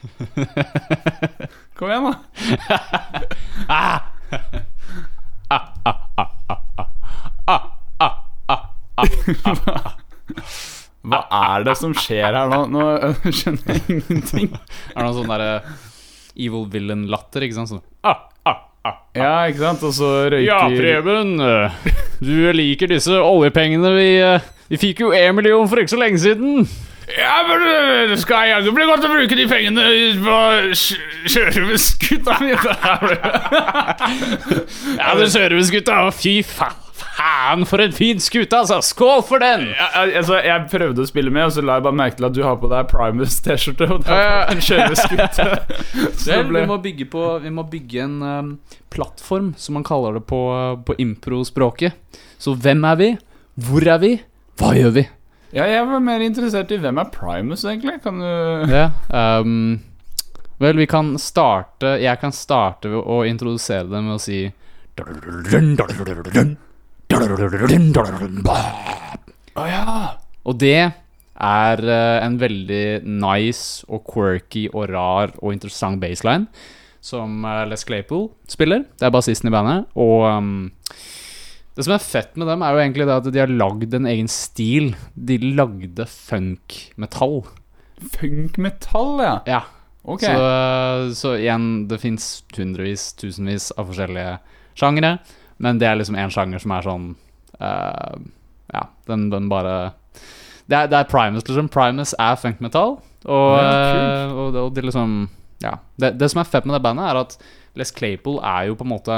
Kom igjen, da. Hva er det som skjer her nå? Nå skjønner jeg ingenting. Er det noe sånn derre evil villain-latter, ikke sant? Sånn ah, ah, ah. Ja, ikke sant? Og så røyker Ja, Preben. Du liker disse oljepengene. Vi, eh, vi fikk jo én million for ikke så lenge siden. Ja, men det skal det blir godt å bruke de pengene på sjørøversgutta mi. Ja, det Sørumsgutta. Fy faen. Faen, for en fin skute, altså! Skål for den! Ja, altså, jeg prøvde å spille med, og så la jeg bare merke til at du har på deg Primus-T-skjorte. Og det Ja, ja. er en sjørøverskute. Vel, ble- vi må bygge på Vi må bygge en um, plattform, som man kaller det på, på impro-språket. Så hvem er vi? Hvor er vi? Hva gjør vi? Ja, jeg var mer interessert i hvem er Primus, egentlig. Kan du Ja, um, vel, vi kan starte Jeg kan starte ved å introdusere det med å si Å ja. Og det er eh, en veldig nice og quirky og rar og interessant baseline som eh, Les Claypool spiller. Det er bassisten i bandet. Og um, det som er fett med dem, er jo egentlig det at de har lagd en egen stil. De lagde funk-metall. Funk-metall, ja. Ja. Ok. Så, så igjen, det fins hundrevis, tusenvis av forskjellige sjangere, men det er liksom én sjanger som er sånn uh, Ja, den, den bare det er, det er Primus, liksom. Primus er funkmetall, og, eh, og, og det liksom Ja. Det, det som er fett med det bandet, er at Les Claypool er jo på en måte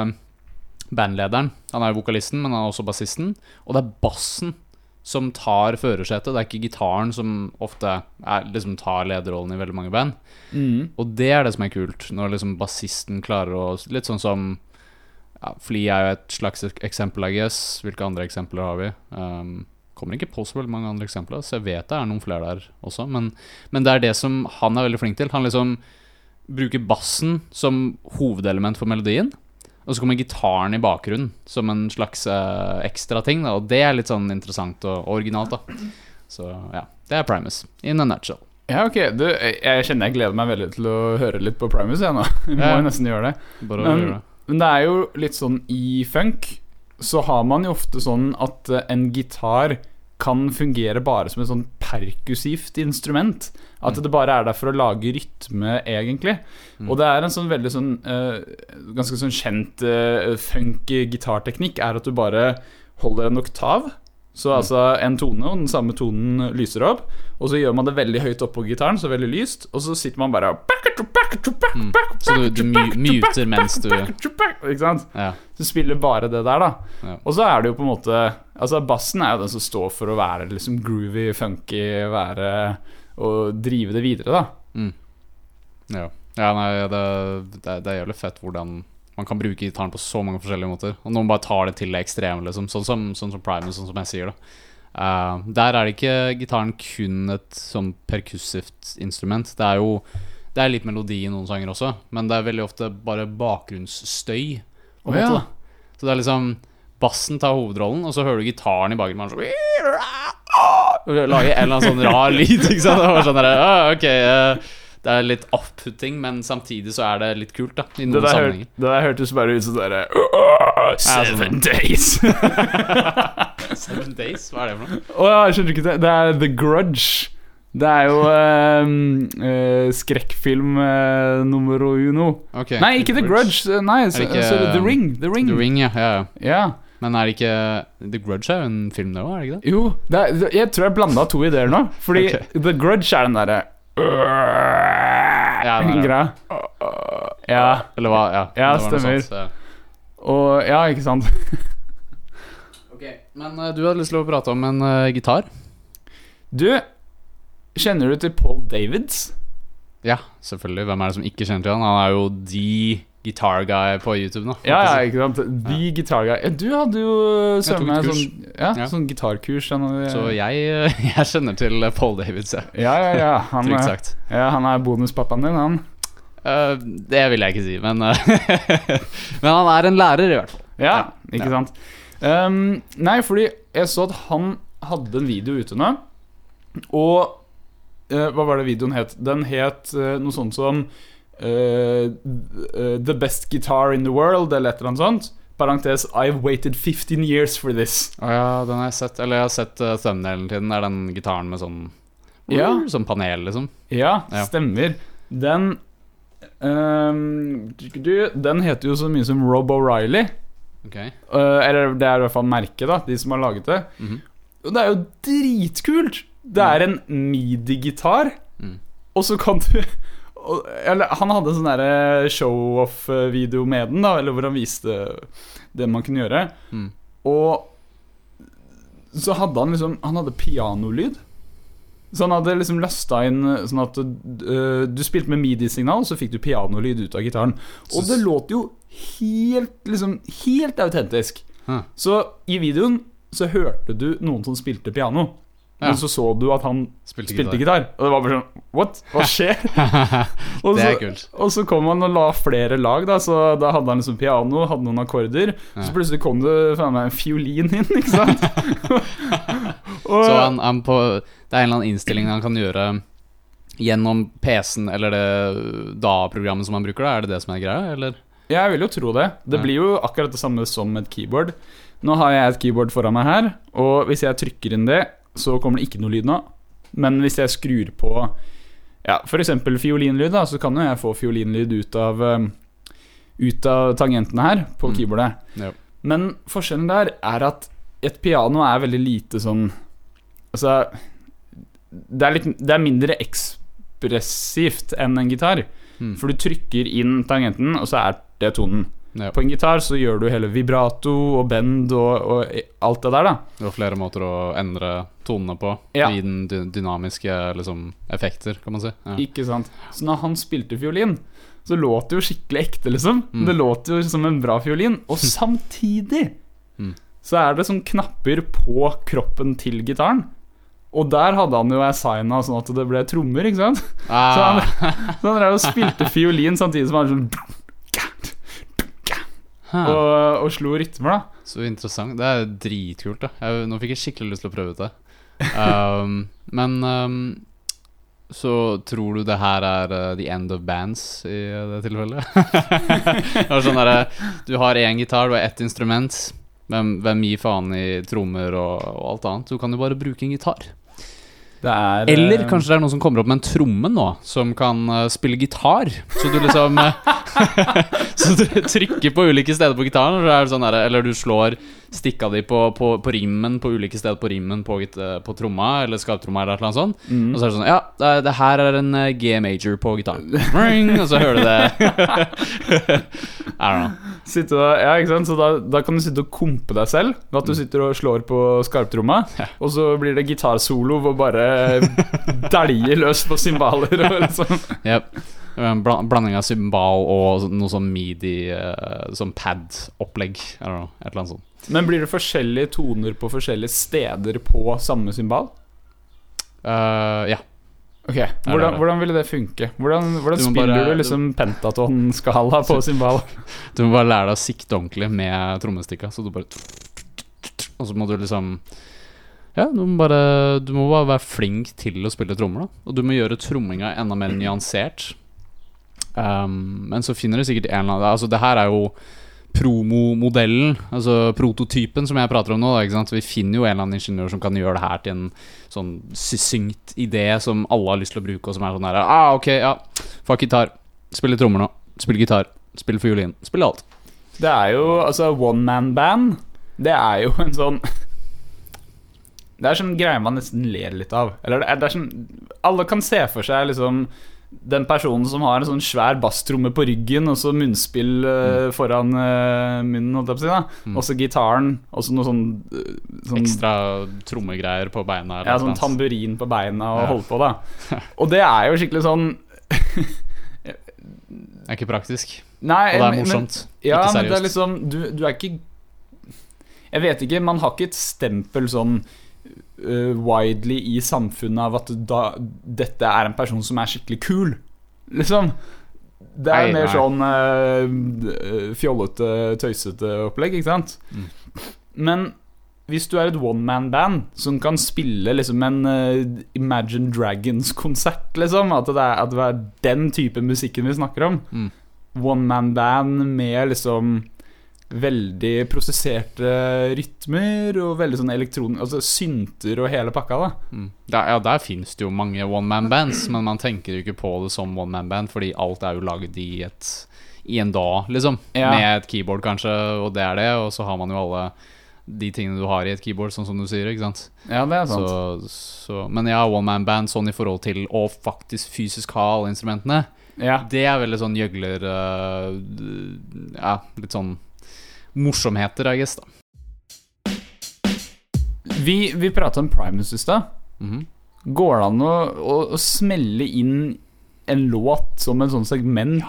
bandlederen. Han er jo vokalisten, men han er også bassisten. Og det er bassen som tar førersetet. Det er ikke gitaren som ofte er, liksom tar lederrollen i veldig mange band. Mm. Og det er det som er kult, når liksom bassisten klarer å Litt sånn som ja, Fli er jo et slags eksempel, I guess. Hvilke andre eksempler har vi? Um, kommer ikke på så veldig mange andre eksempler, så jeg vet det er noen flere der også. Men, men det er det som han er veldig flink til. Han liksom bruker bassen som hovedelement for melodien. Og så kommer gitaren i bakgrunnen som en slags uh, ekstra ting. Da, og det er litt sånn interessant og originalt, da. Så ja, det er Primus in a nutshell. Ja, ok. Du, jeg kjenner jeg gleder meg veldig til å høre litt på Primus, jeg nå. Vi må jo nesten gjøre det. Men- gjøre det. Men det er jo litt sånn i funk så har man jo ofte sånn at eh, en gitar kan fungere bare som et sånn perkussivt instrument. At det bare er der for å lage rytme, egentlig. Og det er en sånn veldig sånn uh, Ganske sånn kjent uh, funk-gitarteknikk er at du bare holder en oktav. Så altså en tone, og den samme tonen lyser opp. Og så gjør man det veldig høyt oppå gitaren, så veldig lyst. Og så sitter man bare Så du, du muter mens du Ikke sant? Ja. Du spiller bare det der, da. Ja. Og så er det jo på en måte Altså Bassen er jo den som står for å være liksom groovy, funky, være Og drive det videre, da. Ja, ja nei, det, det, det er jævlig fett hvordan man kan bruke gitaren på så mange forskjellige måter. Og noen bare tar det til det ekstreme, liksom. Sånn som, sånn som Primus, sånn som jeg sier, da. Uh, der er det ikke gitaren kun et sånn perkussivt instrument. Det er jo Det er litt melodi i noen sanger også, men det er veldig ofte bare bakgrunnsstøy. På en ja. måte, da. Så det er liksom Bassen tar hovedrollen, og så hører du gitaren i bakgrunnen. sånn Lager en eller annen sånn rar lyd. Ikke sant? Det var sånn der, ah, ok eh, Det er litt opputting, men samtidig så er det litt kult, da. I Det noen hør, sammenhenger. det der hørtes bare ut som derre Seven sånn. days. Seven Days, hva er det for noe? Å ja, jeg skjønner ikke det. Det er The Grudge. Det er jo eh, skrekkfilm uh, nummer uno. Okay, Nei, ikke The Grudge. Nei, så, ikke, så The Ring. The Ring. The Ring, ja. ja. ja. Men er det ikke The Grudge er jo en film, det òg, er det ikke det? Jo, det er, jeg tror jeg blanda to ideer nå. Fordi okay. The Grudge er den derre Ja, greia. Ja. Eller hva? Ja, Ja, stemmer. sånt, ja. Og Ja, ikke sant. Ok, Men uh, du hadde lyst til å prate om en uh, gitar? Du, kjenner du til Paul Davids? Ja, selvfølgelig. Hvem er det som ikke kjenner til han? Han er jo the guitar guy på YouTube nå. Ja, ja, ikke sant. The Guitar Guy. Du hadde jo Jeg søren meg sånn, ja, Ja. sånn gitarkurs. Så jeg, eh, jeg kjenner til eh, Paul Davids, ja. ja, ja, ja. Han, Trygt sagt. ja. Han er bonuspappaen din, han. Uh, det vil jeg ikke si, men uh, Men han er en lærer, i hvert fall. Ja, Ja, ikke ja. sant. Um, nei, fordi jeg så at han hadde en video ute nå, og uh, Hva var det videoen het? Den het eh, noe sånt som eh, The best guitar in the world, eller et eller annet sånt. Parentes I've waited 15 years for this. Å ja, den har jeg sett. Eller jeg har sett uh, thumbnailen til den. Er den gitaren med sånn Ja. Sånn panel, liksom. Ja, Ja. stemmer. Den um, du, Den heter jo så mye som Rob O'Reilly. Ok Uh, eller det er i hvert fall merket, da, de som har laget det. Mhm. Og det er jo dritkult! Det er en midi-gitar, Mm. og så kan du og, eller, Han hadde en sånn derre show-off-video med den, da, eller hvor han viste det man kunne gjøre. Mm. Og så hadde han liksom Han hadde pianolyd. Så han hadde liksom lasta inn sånn at uh, du spilte med midi-signal, så fikk du pianolyd ut av gitaren. Og det låt jo helt liksom Helt autentisk. Huh. Så i videoen så hørte du noen som spilte piano. Ja. Men så så du at han Spilte, spilte gitar. Og det var bare sånn What? Hva skjer? Og det er så- kult. og så kom han og la flere lag, da. Så da hadde han liksom piano, hadde noen akkorder. Ja. Så plutselig kom det faen meg en fiolin inn, ikke sant? og, Så han, han på, det er en eller annen innstilling han kan gjøre gjennom PC-en eller det DA-programmet som han bruker? da Er det det som er greia, eller? Jeg vil jo tro det. Det Ja. blir jo akkurat det samme som et keyboard. Nå har jeg et keyboard foran meg her, og hvis jeg trykker inn det, så kommer det ikke noe lyd nå. Men hvis jeg skrur på ja, f.eks. fiolinlyd, da, så kan jo jeg få fiolinlyd ut av um, Ut av tangentene her på Mm. keyboardet. Ja. Men forskjellen der er at et piano er veldig lite sånn Altså Det er, litt, det er mindre ekspressivt enn en gitar. Mm. For du trykker inn tangenten, og så er det tonen. Ja. På en gitar så gjør du hele vibrato og bend og, og alt det der, da. Det var flere måter å endre tonene på. Ja. i den dynamiske liksom, effekter, kan man si. Ja. Ikke sant? Så når han spilte fiolin, så låt det jo skikkelig ekte, liksom. Mm. Det låt jo som en bra fiolin. Og samtidig Mm. så er det sånn knapper på kroppen til gitaren. Og der hadde han jo assigna sånn at det ble trommer, ikke sant? Ah, Så han drev og spilte fiolin samtidig som han sånn. Og, og slo rytmer, da. Så interessant. Det er jo dritkult. da jeg, Nå fikk jeg skikkelig lyst til å prøve ut det. Um, men um, så tror du det her er uh, the end of bands i uh, det tilfellet? sånn der, Du har én gitar, du har ett instrument. Hvem, hvem gir faen i trommer og, og alt annet? Du kan jo bare bruke en gitar. Er Eller eh, kanskje det er noen som kommer opp med en tromme nå, som kan uh, spille gitar. Så du liksom uh, Så du trykker på ulike steder på gitaren, sånn der, eller du slår stikka de på, på, på rimmen på ulike steder på rimmen på, uh, på tromma, eller skarptromma, eller noe sånt. mm. Og så er det sånn Ja, det, det her er en uh, G major på gitaren. Ring, og så hører du det. I don't know. Da, ja, ikke sant? Så da, da kan du sitte og kompe deg selv ved at du sitter og slår på skarptromma, Ja. og så blir det gitarsolo hvor bare dæljer løs på cymbaler og liksom Yep. En bla- blanding av cymbal og noe sånn midi, uh, sånn pad-opplegg. I don't et eller annet sånt. Men blir det forskjellige toner på forskjellige steder på samme symbal? Uh, ja. Ok, hvordan, hvordan ville det funke? Hvordan, hvordan Du spiller bare- du liksom pentaton-skala på symbal? Du må bare lære deg å sikte ordentlig med trommestikka. Så du bare Og så må du liksom Ja, du må bare Du må bare være flink til å spille trommer, da. Og du må gjøre tromminga enda mer nyansert. Um, men så finner du sikkert en eller annen Altså, det her er jo promomodellen, altså prototypen som jeg prater om nå. Da, ikke sant? Vi finner jo en eller annen ingeniør som kan gjøre det her til en sånn succinct idé som alle har lyst til å bruke, og som er sånn her Ah, ok, ja, fuck gitar. Spille trommer nå. Spille gitar. Spille fiolin. Spille alt. Det er jo altså one man band. Det er jo en sånn Det er sånn greie man nesten ler litt av. Eller det er, det er sånn Alle kan se for seg liksom den personen som har en sånn svær basstromme på ryggen, og så munnspill eh, foran eh, munnen, holdt jeg på å si. da Mm. Og så gitaren, og så noe sånn, eh, sånn Ekstra trommegreier på beina. eller Ja, sånn tamburin på beina og Ja. holde på, da. Og det er jo skikkelig sånn Det er ikke praktisk. Nei, Og det er morsomt. men-. Ja, ikke men det er liksom du, du er ikke Jeg vet ikke, man har ikke et stempel sånn uh, widely i samfunnet av at da, dette er en person som er skikkelig kul. Liksom. Det er Nei, mer nei. sånn uh, fjollete, tøysete opplegg, ikke sant? Mm. Men hvis du er et one man-band som kan spille liksom en uh, Imagine Dragons-konsert, liksom At det, er, at det er den type musikken vi snakker om. Mm. One man-band med liksom veldig prosesserte rytmer og veldig sånn elektron... Altså synter og hele pakka, da. Mm. Der, ja, der finnes det jo mange one man bands, men man tenker jo ikke på det som one man band, fordi alt er jo lagd i I en dag, liksom. Ja. Med et keyboard, kanskje, og det er det. Og så har man jo alle de tingene du har i et keyboard, sånn som du sier. Ikke sant? Ja, det er sant. Så, så, men ja, one man band sånn i forhold til å faktisk fysisk ha alle instrumentene, Ja. det er veldig sånn gjøgler uh, Ja, litt sånn morsomheter, I guess, da. Vi, vi prata om Primus i stad. Mhm. Går det an å, å, å smelle inn en låt som en sånn segment?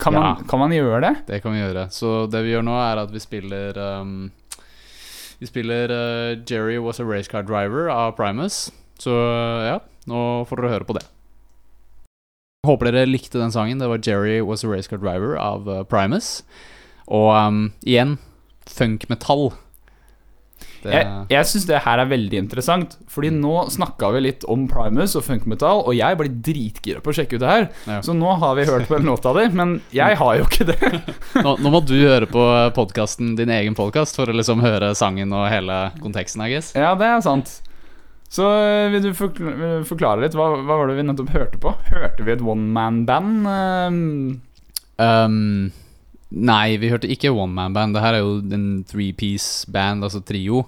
Kan, Ja. man, kan man gjøre det? Det kan vi gjøre. Så det vi gjør nå, er at vi spiller um, Vi spiller uh, 'Jerry Was A Racecar Driver' av Primus. Så uh, ja, nå får dere høre på det. Håper dere likte den sangen. Det var 'Jerry Was A Racecar Driver' av uh, Primus. Og um, igjen funk-metall. Det- Jeg, jeg syns det her er veldig interessant, Fordi nå snakka vi litt om Primus og funkmetall, og jeg blir dritgira på å sjekke ut det her. Ja. Så nå har vi hørt på en låt av dem, men jeg har jo ikke det. nå, nå må du høre på podkasten, din egen podkast, for å liksom høre sangen og hele konteksten, I guess. Ja, det er sant. Så øh, vil du vil du forklare litt? Hva, hva var det vi nettopp hørte på? Hørte vi et one man-band? Um, Um, nei, vi hørte ikke One Man Band. Det her er jo en three-piece band, altså trio.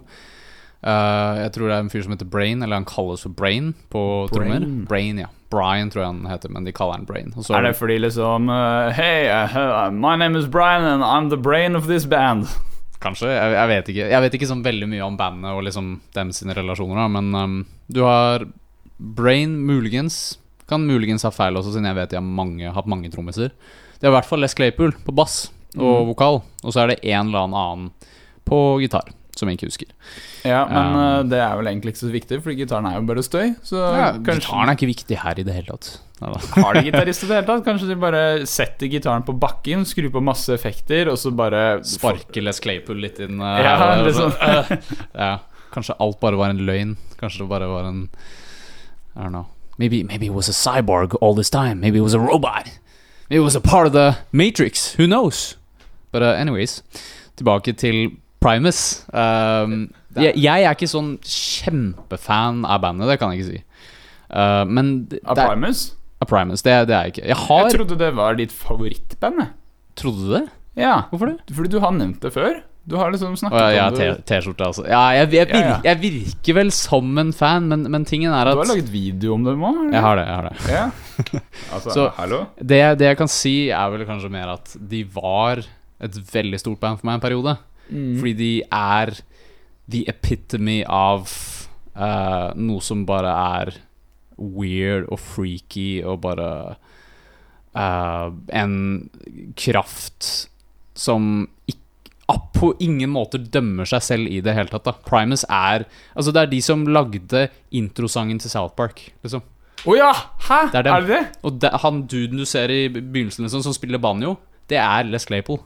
Uh, jeg tror det er en fyr som heter Brain, eller han kalles for Brain på trommer. Brain. Ja. Brian tror jeg han heter, men de kaller han Brain. Er det fordi liksom uh, Hey, uh, my name is Brian, and I'm the brain of this band. Kanskje, jeg, jeg vet ikke. Jeg vet ikke sånn veldig mye om bandet og liksom dem sine relasjoner, da, men um, du har Brain, muligens. Kan muligens ha feil også, siden jeg vet de har mange, hatt mange trommiser. Det er i hvert fall Les Claypool på bass og Mm. vokal, og så er det en eller annen på gitar, som jeg ikke husker. Ja, men Um, uh, det er vel egentlig ikke så viktig, Fordi gitaren er jo bare støy. Så Ja, kanskje Gitaren er ikke viktig her i det hele tatt. Neida. Har de gitarist i det hele tatt? Kanskje de bare setter gitaren på bakken, skrur på masse effekter, og så bare Sparker Les Claypool litt inn uh, Ja, liksom. ja, Kanskje alt bare var en løgn. Kanskje det bare var en I don't know. Maybe, maybe it was a cyborg all this time. Maybe it was a robot. It was a part of the Matrix. Who knows? But uh, anyways, tilbake til Primus. Um, jeg, jeg er ikke sånn kjempefan av bandet, det kan jeg ikke si. Uh, men Av Primus? av Primus, det, det er jeg ikke. Jeg har Jeg trodde det var ditt favorittband. Trodde du det? Ja, Hvorfor det? fordi du har nevnt det før. Du har liksom snakket ja, ja, om det. T-skjorte, altså. Ja, jeg, jeg, Ja, ja. jeg virker vel som en fan, men, men tingen er at Du har laget video om dem òg? Jeg har det. jeg har det Ja. Altså, Så- hallo? det, det jeg kan si, er vel kanskje mer at de var et veldig stort band for meg en periode. Mm. Fordi de er the epitome av uh, noe som bare er weird og freaky og bare uh, En kraft som ikke på ingen måte dømmer seg selv i det hele tatt. da Primus er Altså, det er de som lagde introsangen til South Park, liksom. Å ja! Hæ? Det er dem. er det det? Og de, han duden du ser i begynnelsen liksom, som spiller banjo, det er Les Claypool.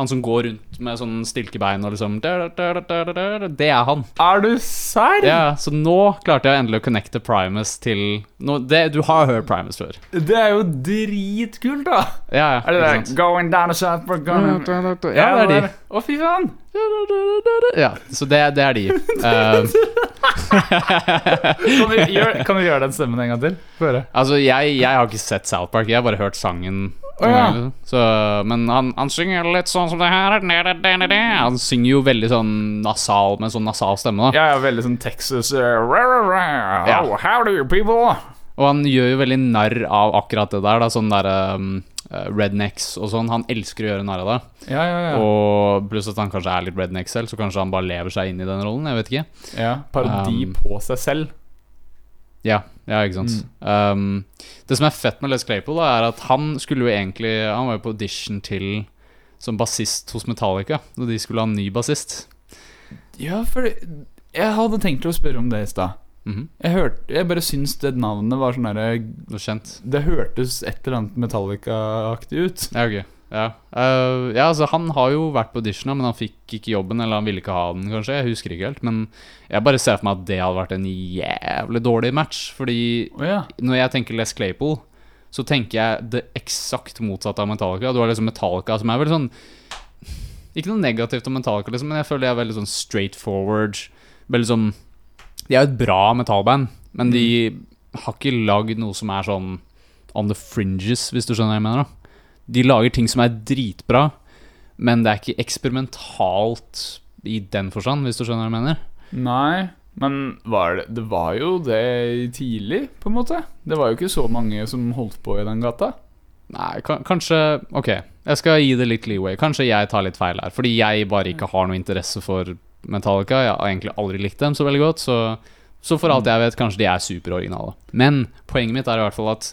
Han som går rundt med sånn stilkebein og liksom Det er han. Er du serr? Ja, Så nå klarte jeg endelig å connecte Primus til nå, det, Du har hørt Primus før. Det er jo dritkult, da. Ja, ja, Er det ikke der sant? Going down a South Park going... Ja, det er de. Å, fy faen. Ja, så det, det er de. Eh, Kan du, gjøre, kan vi gjøre den stemmen en gang til? Få høre. altså, jeg, jeg har ikke sett South Park, jeg har bare hørt sangen. Å, ja. Så, men han, han synger litt sånn som det her. Han synger jo veldig sånn nasal, med sånn nasal stemme. da Ja, ja, veldig sånn Texas uh. Ja. Oh, how do you people? Og han gjør jo veldig narr av akkurat det der. Da, sånn der um, uh, rednecks og sånn. Han elsker å gjøre narr av det. Ja, ja, ja. Og pluss at han kanskje er litt redneck selv, så kanskje han bare lever seg inn i den rollen. Jeg vet ikke. ja parodi Um, på seg selv. Ja, ja ikke sant. Um, det som er fett med Les Claypool, da, er at han skulle jo egentlig Han var jo på audition til som bassist hos Metallica, og de skulle ha en ny bassist. Ja, for jeg hadde tenkt å spørre om det i stad. Mhm, Jeg, hørte- jeg bare syns det navnet var sånn derre. Det hørtes et eller annet Metallica-aktig ut. Ja, ok. Ja. Uh, ja, altså Han har jo vært på audition, men han fikk ikke jobben. Eller han ville ikke ha den, kanskje. Jeg husker ikke helt. Men jeg bare ser for meg at det hadde vært en jævlig dårlig match. Fordi oh, ja. når jeg tenker Les Claypool, så tenker jeg det eksakt motsatte av Metallica. Du har liksom Metallica som er veldig sånn Ikke noe negativt om Metallica, liksom, men jeg føler de er veldig sånn straight forward. Veldig sånn De er jo et bra metallband, men de har ikke lagd noe som er sånn on the fringes, hvis du skjønner hva jeg mener. da De lager ting som er dritbra, men det er ikke eksperimentalt i den forstand, hvis du skjønner hva jeg mener. Nei, men var det, det var jo det tidlig, på en måte. Det var jo ikke så mange som holdt på i den gata. Nei, kanskje Ok, jeg skal gi det litt leeway. Kanskje jeg tar litt feil her. Fordi jeg bare ikke har noe interesse for Metallica. Jeg har egentlig aldri likt dem så veldig godt. Så, så for alt jeg vet, kanskje de er superoriginale. Men poenget mitt er i hvert fall at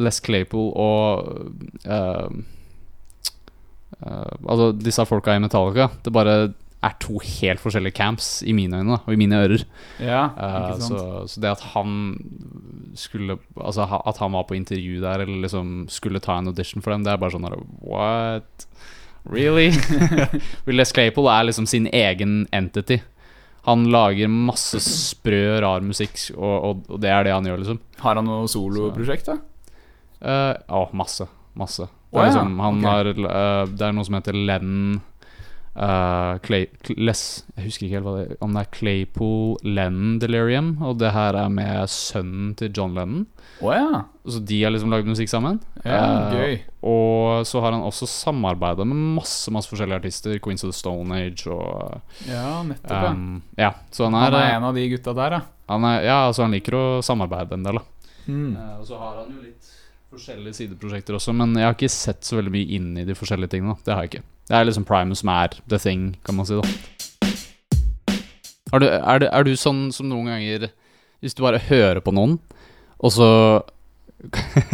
Les Claypool og uh, uh, Altså disse folka i Metallica Det bare er to helt forskjellige camps i mine øyne og i mine ører. Ja, sant? så, så det at han skulle Altså at han var på intervju der, eller liksom skulle ta en audition for dem, det er bare sånn her What? Really? Les Claypool er liksom sin egen entity. Han lager masse sprø, rar musikk, og, og, og det er det han gjør, liksom. Har han noe soloprosjekt, da? Eh, Å, masse. Masse. Det er, ja, liksom, han ok. har, uh, det er noe som heter Lennon uh, Clay, Cl- Les, Jeg husker ikke helt hva det om det er Claypool Lennon Delirium. Og det her er med sønnen til John Lennon. Oh, ja. Så de har liksom lagd musikk sammen. ja. uh, Gøy. Og så har han også samarbeida med masse masse forskjellige artister. Queens of the Stone Age og Ja, nettopp, um, Ja, så han Han er, er en av de gutta der, ja. han er Ja, altså han liker å samarbeide en del, da. Mm. Eh, og så har han jo litt forskjellige sideprosjekter også, men jeg har ikke sett så veldig mye inn i de forskjellige tingene. Det har jeg ikke. Det er liksom Primus som er the thing, kan man si, da. Er du, er, du, er du sånn som noen ganger Hvis du bare hører på noen, og så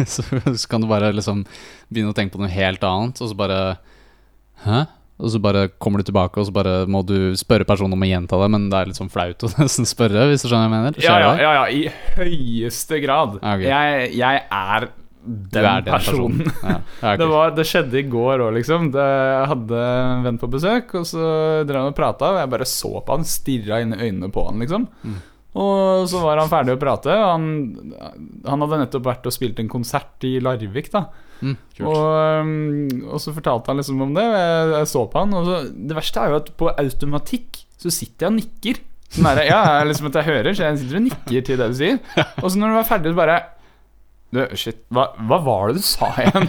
så, så kan du bare liksom begynne å tenke på noe helt annet, og så bare Hæ? Og så bare kommer du tilbake, og så bare må du spørre personen om å gjenta det, men det er litt sånn flaut å nesten spørre, hvis du skjønner hva jeg mener? Ja, ja, ja, ja, i høyeste grad. Okay. Jeg, jeg er den, den personen. Ja, ja. Det, var, det skjedde i går òg, liksom. Det, jeg hadde en venn på besøk, og så drev han og prata, og jeg bare så på han, stirra inn i øynene på han, liksom. Mm. Og så var han ferdig å prate. Han, han hadde nettopp vært og spilt en konsert i Larvik, da. Mm. Og, um, og så fortalte han liksom om det, og jeg, jeg så på han. Og så, det verste er jo at på automatikk så sitter jeg og nikker. Sånn der, ja, liksom at jeg hører, så jeg sitter og nikker til det du sier. Og så når du var ferdig, så bare du, Shit, hva, hva var det du sa igjen?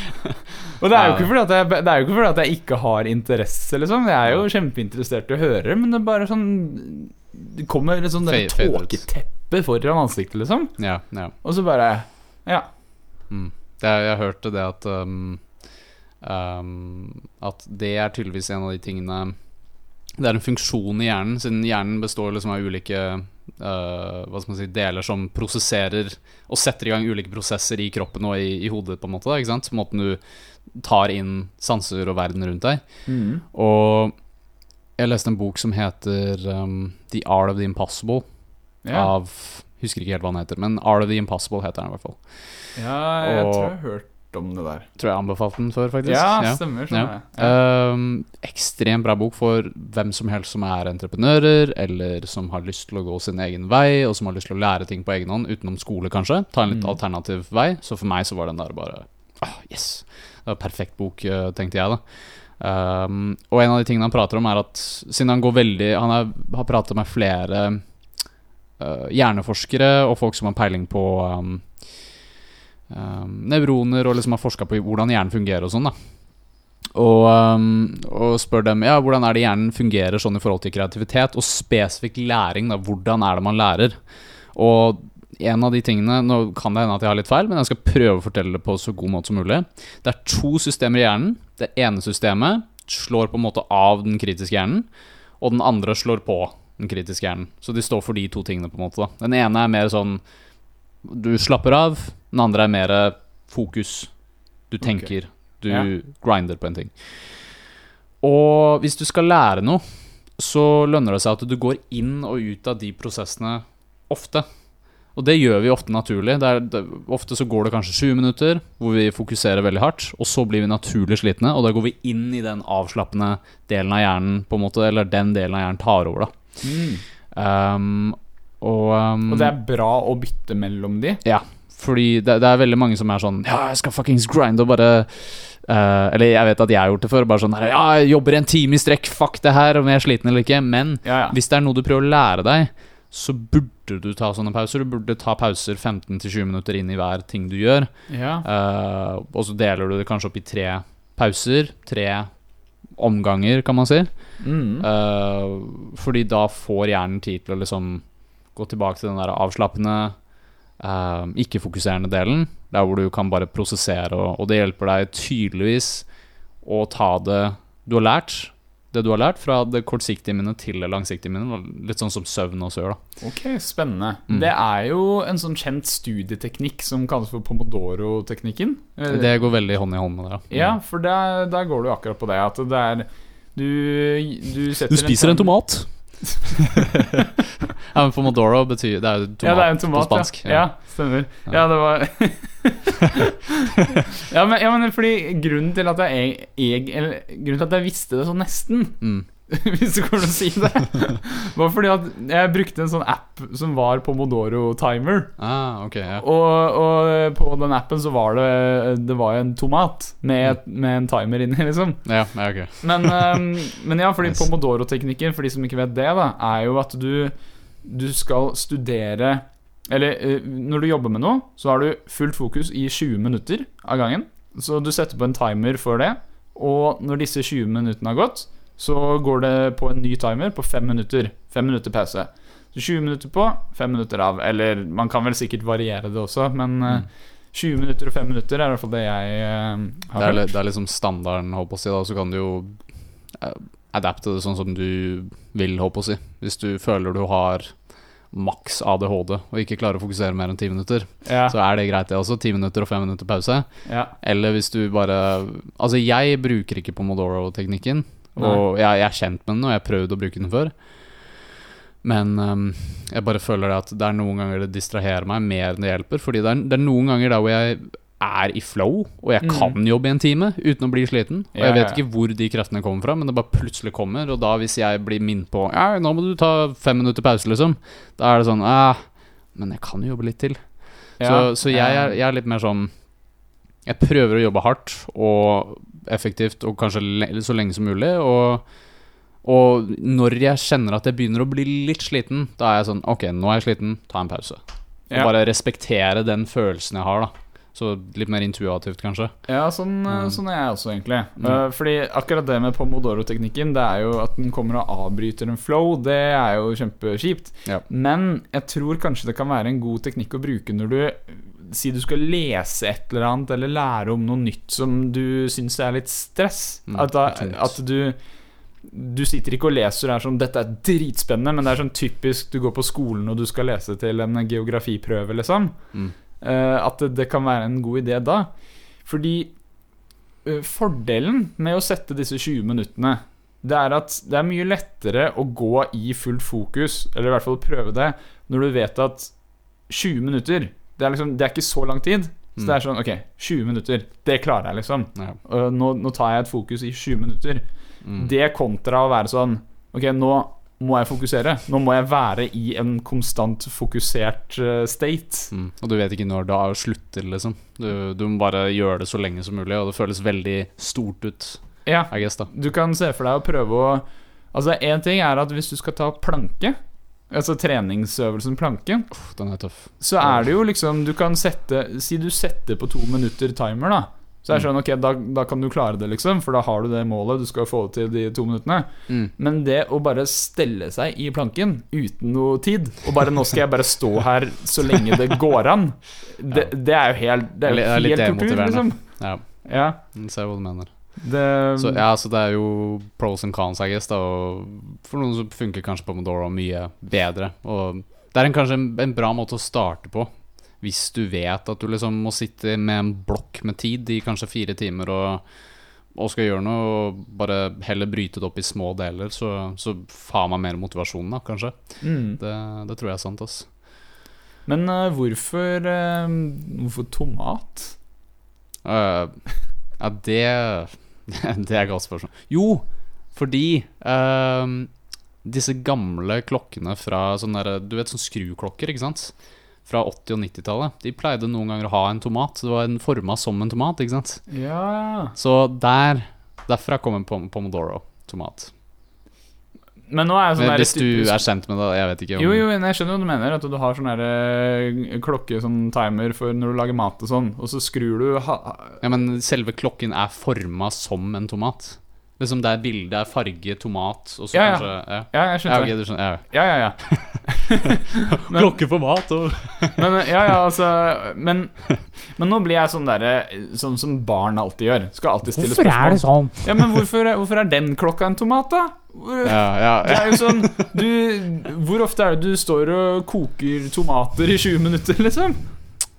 og det er, jo ikke fordi at jeg, det er jo ikke fordi at jeg ikke har interesse, liksom. Jeg er jo kjempeinteressert i å høre, men det er bare sånn Det kommer et sånt der Fade- fade ut. tåketeppe foran ansiktet, liksom. Ja, ja. Og så bare Ja. Mm. Det, er- jeg hørte det at um, um, At det er tydeligvis en av de tingene Det er en funksjon i hjernen, siden hjernen består liksom av ulike uh, si deler som prosesserer og setter i gang ulike prosesser i kroppen og i, i hodet, på en måte. Da? Måten du tar inn sanser og verden rundt deg. Mm. Og jeg leste en bok som heter um, The Art of the Impossible. Yeah. Av Husker ikke helt hva den heter, men Art of the Impossible heter den i hvert fall. Ja, jeg Og- tror jeg har hørt om det der. Tror jeg anbefalte den før, faktisk. Ja, stemmer. Sånn Ja. ja. Ja. Um, ekstremt bra bok for hvem som helst som er entreprenører, eller som har lyst til å gå sin egen vei, og som har lyst til å lære ting på egen hånd, utenom skole, kanskje. Ta en litt Mm. alternativ vei. Så for meg så var den der bare ah, Yes! Det var en perfekt bok, eh, tenkte jeg, da. Um, og en av de tingene han prater om, er at siden han går veldig Han er, har pratet med flere uh, hjerneforskere og folk som har peiling på um, um, nevroner, og liksom har forska på hvordan hjernen fungerer og sånn, da. Og, um, og spør dem ja, hvordan er det hjernen fungerer sånn i forhold til kreativitet og spesifikk læring. da, Hvordan er det man lærer? Og en av de tingene Nå kan det hende at jeg har litt feil, men jeg skal prøve å fortelle det på så god måte som mulig. Det er to systemer i hjernen. Det ene systemet slår på en måte av den kritiske hjernen, og den andre slår på den kritiske hjernen. Så de står for de to tingene, på en måte. da Den ene er mer sånn du slapper av, den andre er mer fokus. Du tenker, du Ja. grinder på en ting. Og hvis du skal lære noe, så lønner det seg at du går inn og ut av de prosessene ofte. Og det gjør vi ofte naturlig. Det er, det, ofte så går det kanskje 20 minutter hvor vi fokuserer veldig hardt, og så blir vi naturlig slitne, og da går vi inn i den avslappende delen av hjernen, på en måte, eller den delen av hjernen tar over, da. Mm. Um, og, um, Og det er bra å bytte mellom de. Ja, fordi det, det er veldig mange som er sånn Ja, jeg skal fuckings grind og bare uh, Eller jeg vet at jeg har gjort det før. Bare sånn Ja, jeg jobber en time i strekk, fuck det her, om jeg er sliten eller ikke. Men Ja, ja. hvis det er noe du prøver å lære deg, så burde du ta sånne pauser. Du burde ta pauser 15-20 minutter inn i hver ting du gjør. ja. Uh, og så deler du det kanskje opp i tre pauser. Tre omganger, kan man si. Mm. Uh, fordi da får hjernen tid til å liksom gå tilbake til den der avslappende, eh, ikke-fokuserende delen. Der hvor du kan bare prosessere, og, og det hjelper deg tydeligvis å ta det du har lært. Det du har lært fra det kortsiktige minnet til det langsiktige minnet. Litt sånn som søvn også gjør, da. Ok, spennende. Mm. Det er jo en sånn kjent studieteknikk som kalles for pomodoro-teknikken. Eh, Det går veldig hånd i hånd med det. Ja, Ja, for der, der går du akkurat på det. At det er Du, du setter Du spiser en en tomat. Ja, men Pomodoro betyr Det er jo tomat, Ja, det er en tomat, på spansk. Ja. ja, stemmer. Ja, det var ja, men, ja, men fordi grunnen til at jeg, jeg eller, Grunnen til at jeg visste det sånn nesten, Mm. hvis det går an å si det, var fordi at jeg brukte en sånn app som var Pomodoro Timer. Ah, ok, ja. Og, og på den appen så var det Det var en tomat med, med en timer inni, liksom. Ja, okay. ok. Men, um, men ja, fordi Nice. Pomodoro-teknikken, for de som ikke vet det, da, er jo at du, du skal studere Eller eh, når du jobber med noe, så har du fullt fokus i 20 minutter av gangen. Så du setter på en timer for det, og når disse 20 minuttene har gått, så går det på en ny timer på fem minutter. Fem minutter pause. Så 20 minutter på, fem minutter av. Eller man kan vel sikkert variere det også, men mm. 20 minutter og fem minutter er i hvert fall det jeg eh, Det har er, hørt. det er liksom standarden, holdt på å si, da, så kan du jo eh, adapte det sånn som du vil, holdt på å si. Hvis du føler du har maks ADHD og ikke klarer å fokusere mer enn ti minutter, Ja, så er det greit, det også. Ti minutter og fem minutter pause. ja. Eller hvis du bare Altså, jeg bruker ikke Pomodoro-teknikken, og jeg, jeg er kjent med den, og jeg har prøvd å bruke den før. Men um, jeg bare føler det at det er noen ganger det distraherer meg mer enn det hjelper. Fordi det er, det er noen ganger der hvor jeg er i flow, og jeg Mm. kan jobbe i en time uten å bli sliten. Og jeg vet ikke hvor de kreftene kommer fra, men det bare plutselig kommer. Og da hvis jeg blir minnet på Ja, nå må du ta fem minutter pause, liksom. Da er det sånn ah, Men jeg kan jo jobbe litt til. Ja, så så jeg, er, jeg er litt mer sånn Jeg prøver å jobbe hardt og effektivt og kanskje så lenge som mulig. Og, og når jeg kjenner at jeg begynner å bli litt sliten, da er jeg sånn Ok, nå er jeg sliten, ta en pause. Og Ja. bare respektere den følelsen jeg har, da. Så litt mer intuitivt, kanskje. Ja, sånn, eh, Mm. sånn er jeg også, egentlig. Mm. Eh, fordi akkurat det med pomodoro-teknikken, det er jo at den kommer og avbryter en flow. Det er jo kjempekjipt. Ja. Men jeg tror kanskje det kan være en god teknikk å bruke når du Si du skal lese et eller annet, eller lære om noe nytt som du syns er litt stress. Mm, at, da, at du du sitter ikke og leser og er sånn 'Dette er dritspennende', men det er sånn typisk du går på skolen og du skal lese til en geografiprøve, liksom. Mm. Uh, at det, det kan være en god idé da. Fordi uh, fordelen med å sette disse 20 minuttene, det er at det er mye lettere å gå i fullt fokus, eller i hvert fall prøve det, når du vet at 20 minutter Det er, liksom, det er ikke så lang tid. Så Mm. det er sånn Ok, 20 minutter, det klarer jeg, liksom. Ja. Nå, nå tar jeg et fokus i 20 minutter. Mm. Det kontra å være sånn Ok, nå må jeg fokusere. Nå må jeg være i en konstant fokusert eh, state. Mm. Og du vet ikke når det slutter, liksom. Du, du må bare gjøre det så lenge som mulig, og det føles veldig stort ut, Ja, guess, du kan se for deg å prøve å Altså, én ting er at hvis du skal ta planke, altså treningsøvelsen planke, Uff, den er tøff. så er det jo liksom Du kan sette Si du setter på to minutter timer, da. Så er det sånn, ok, da, da kan du klare det, liksom, for da har du det målet. Du skal få det til de to minuttene. Mm. Men det å bare stelle seg i planken uten noe tid, og bare 'nå skal jeg bare stå her så lenge det går an', det, det er jo helt Det er jo helt demotiverende. liksom. Ja, Ja, jeg ser hva du mener. Det Så ja, så det er jo pros and cons, I guess. Da, og for noen så funker kanskje Pomodoro mye bedre. Og det er en, kanskje en, en bra måte å starte på. Hvis du vet at du liksom må sitte med en blokk med tid i kanskje fire timer og, og skal gjøre noe, og bare heller bryte det opp i små deler, så, så har man mer motivasjon, da, kanskje. mm. Det, det tror jeg er sant, ass. Men uh, hvorfor, uh, hvorfor tomat? Uh, ja, det Det er et godt spørsmål. Jo, fordi ehm, disse gamle klokkene fra sånne der, Du vet sånne skruklokker, ikke sant? Fra 80- og 90-tallet. De pleide noen ganger å ha en tomat. Det var en forma som en tomat, ikke sant? Ja Så der Derfra kom pom pomodoro. Men nå er jeg sånn hvis du er kjent med det, jeg vet ikke om Jo, jo, jeg skjønner hva du mener. At du har sånn der, eh, klokke, sånn timer for når du lager mat og sånn, og så skrur du ha Ja, men selve klokken er forma som en tomat. Liksom det er bilde, er farge, tomat, og så Ja, ja. kanskje Ja, Ja, jeg ja, skjønner det. skjønner. Ja. Ja, ja, ja. Klokke for mat og Men, eh, ja, ja, altså, men, men nå blir jeg sånn derre Sånn som barn alltid gjør. Skal alltid stille spørsmål. sånn? Ja, men hvorfor, er- hvorfor er den klokka en tomat, da? Ja, ja, Det er jo sånn du, Hvor ofte er det du står og koker tomater i 20 minutter, liksom?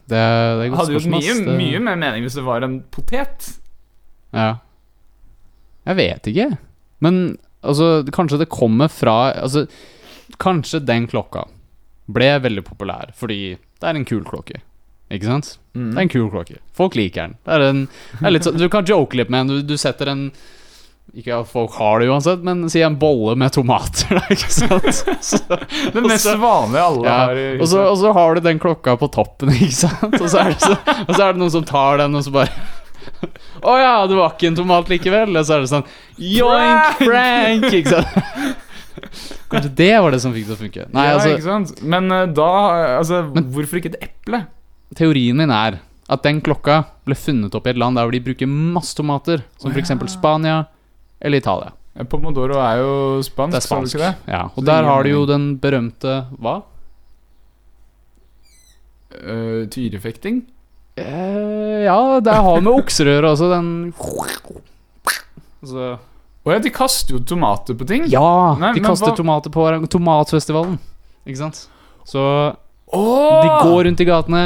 Det, er- det er et godt Hadde gjort mye, mye mer mening hvis det var en potet. Ja. Jeg vet ikke. Men altså, kanskje det kommer fra Altså, kanskje den klokka ble veldig populær fordi det er en kul klokke. Ikke sant? Mm. Det er en kul klokke. Folk liker den. Det er en, det er litt sånn, du kan joke litt med den. Du, du setter en Ikke at folk har det uansett, men si en bolle med tomater, da, ikke sant? Så, Det mest vanlige alle ja, har i og, så, og så har du den klokka på toppen, ikke sant? Og så det, så, og så er det noen som tar den, og så bare Å ja, det var ikke en tomat likevel. Og så er det sånn Yoink, Frank! Ikke sant? Kanskje det var det som fikk det til å funke. Nei, ja, altså ikke sant? Men eh, da Altså, hvorfor ikke et eple? Teorien min er at den klokka ble funnet opp i et land der de bruker masse tomater, som Å, f.eks. Spania eller Italia. Pomodoro er jo spansk, Det er spansk. det? Ja, og så der har du jo den berømte Hva? Uh, tyrefekting? Eh, ja, det har med okser å også, den så, Å ja, de kaster jo tomater på ting. Ja! Nei, de kaster hva- tomater på. Tomatfestivalen. Ikke sant? Så oh! de går rundt i gatene,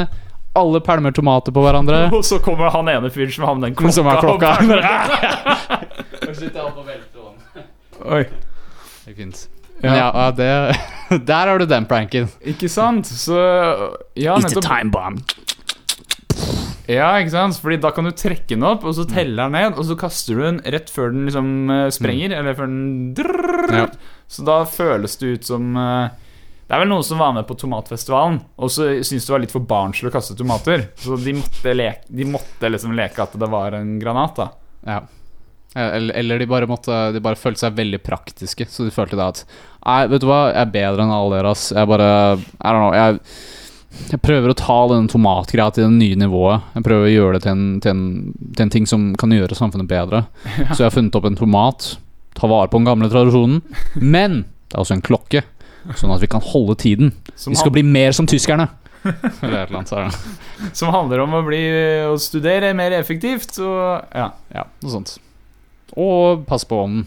alle pælmer tomater på hverandre. Og så kommer han ene fyren som har med den klokka. Som er klokka. og- Oi. Det er fint. Ja. Ja, det Der har du den pranken. Ikke sant? Så Ja, nettopp. time bomb. Ja, ikke sant? Fordi da kan du trekke den opp, og så teller den ned, og så kaster du den rett før den liksom eh, sprenger, eller før den drrrr. Ja. Så da føles det ut som Det er vel noen som var med på tomatfestivalen, og så syntes det var litt for barnslig å kaste tomater. Så de måtte, leke, de måtte liksom leke at det var en granat, da. Ja. Eller, eller de bare måtte De bare følte seg veldig praktiske. Så de følte da at Nei, vet du hva, jeg er bedre enn alle dere, ass. Jeg bare I don't know. Jeg, jeg prøver å ta den tomatgreia til det nye nivået. Jeg prøver å gjøre det til en, til en, til en ting som kan gjøre samfunnet bedre. Så jeg har funnet opp en tomat. Ta vare på den gamle tradisjonen. Men det er også en klokke, sånn at vi kan holde tiden. Som, Vi skal bli mer som tyskerne. Annet. Som handler om å bli Å studere mer effektivt, og ja. Ja, noe sånt. Og pass på ånden.